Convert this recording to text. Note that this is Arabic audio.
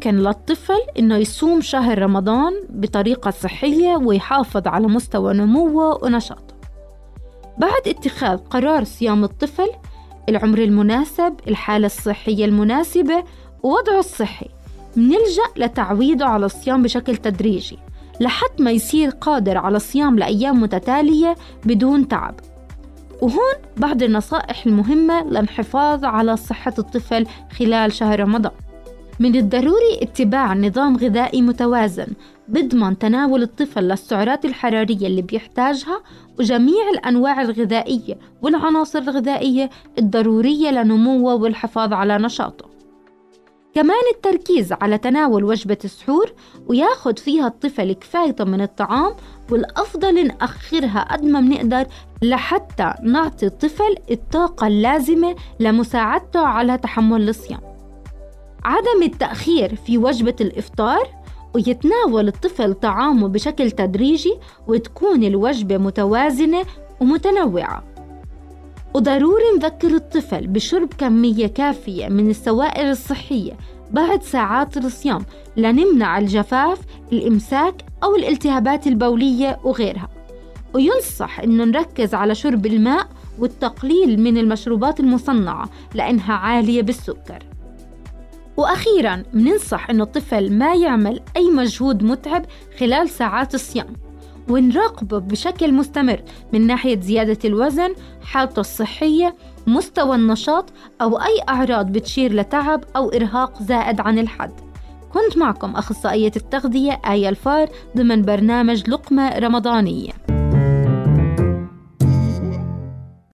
كيف ممكن للطفل إنه يصوم شهر رمضان بطريقة صحية ويحافظ على مستوى نموه ونشاطه. بعد اتخاذ قرار صيام الطفل العمر المناسب الحالة الصحية المناسبة ووضعه الصحي منلجأ لتعويده على الصيام بشكل تدريجي لحد ما يصير قادر على الصيام لأيام متتالية بدون تعب. وهون بعض النصائح المهمة للحفاظ على صحة الطفل خلال شهر رمضان. من الضروري اتباع نظام غذائي متوازن بضمن تناول الطفل للسعرات الحرارية اللي بيحتاجها وجميع الأنواع الغذائية والعناصر الغذائية الضرورية لنموه والحفاظ على نشاطه. كمان التركيز على تناول وجبة السحور وياخد فيها الطفل كفايته من الطعام والأفضل نأخرها قد ما بنقدر لحتى نعطي الطفل الطاقة اللازمة لمساعدته على تحمل الصيام. عدم التأخير في وجبة الإفطار ويتناول الطفل طعامه بشكل تدريجي وتكون الوجبة متوازنة ومتنوعة. وضروري نذكر الطفل بشرب كمية كافية من السوائل الصحية بعد ساعات الصيام لنمنع الجفاف الإمساك أو الالتهابات البولية وغيرها. وينصح إنه نركز على شرب الماء والتقليل من المشروبات المصنعة لأنها عالية بالسكر. وأخيرا بننصح إنه الطفل ما يعمل أي مجهود متعب خلال ساعات الصيام. ونراقبه بشكل مستمر من ناحية زيادة الوزن حالته الصحية مستوى النشاط أو أي أعراض بتشير لتعب أو إرهاق زائد عن الحد. كنت معكم أخصائية التغذية آية الفار ضمن برنامج لقمة رمضانية.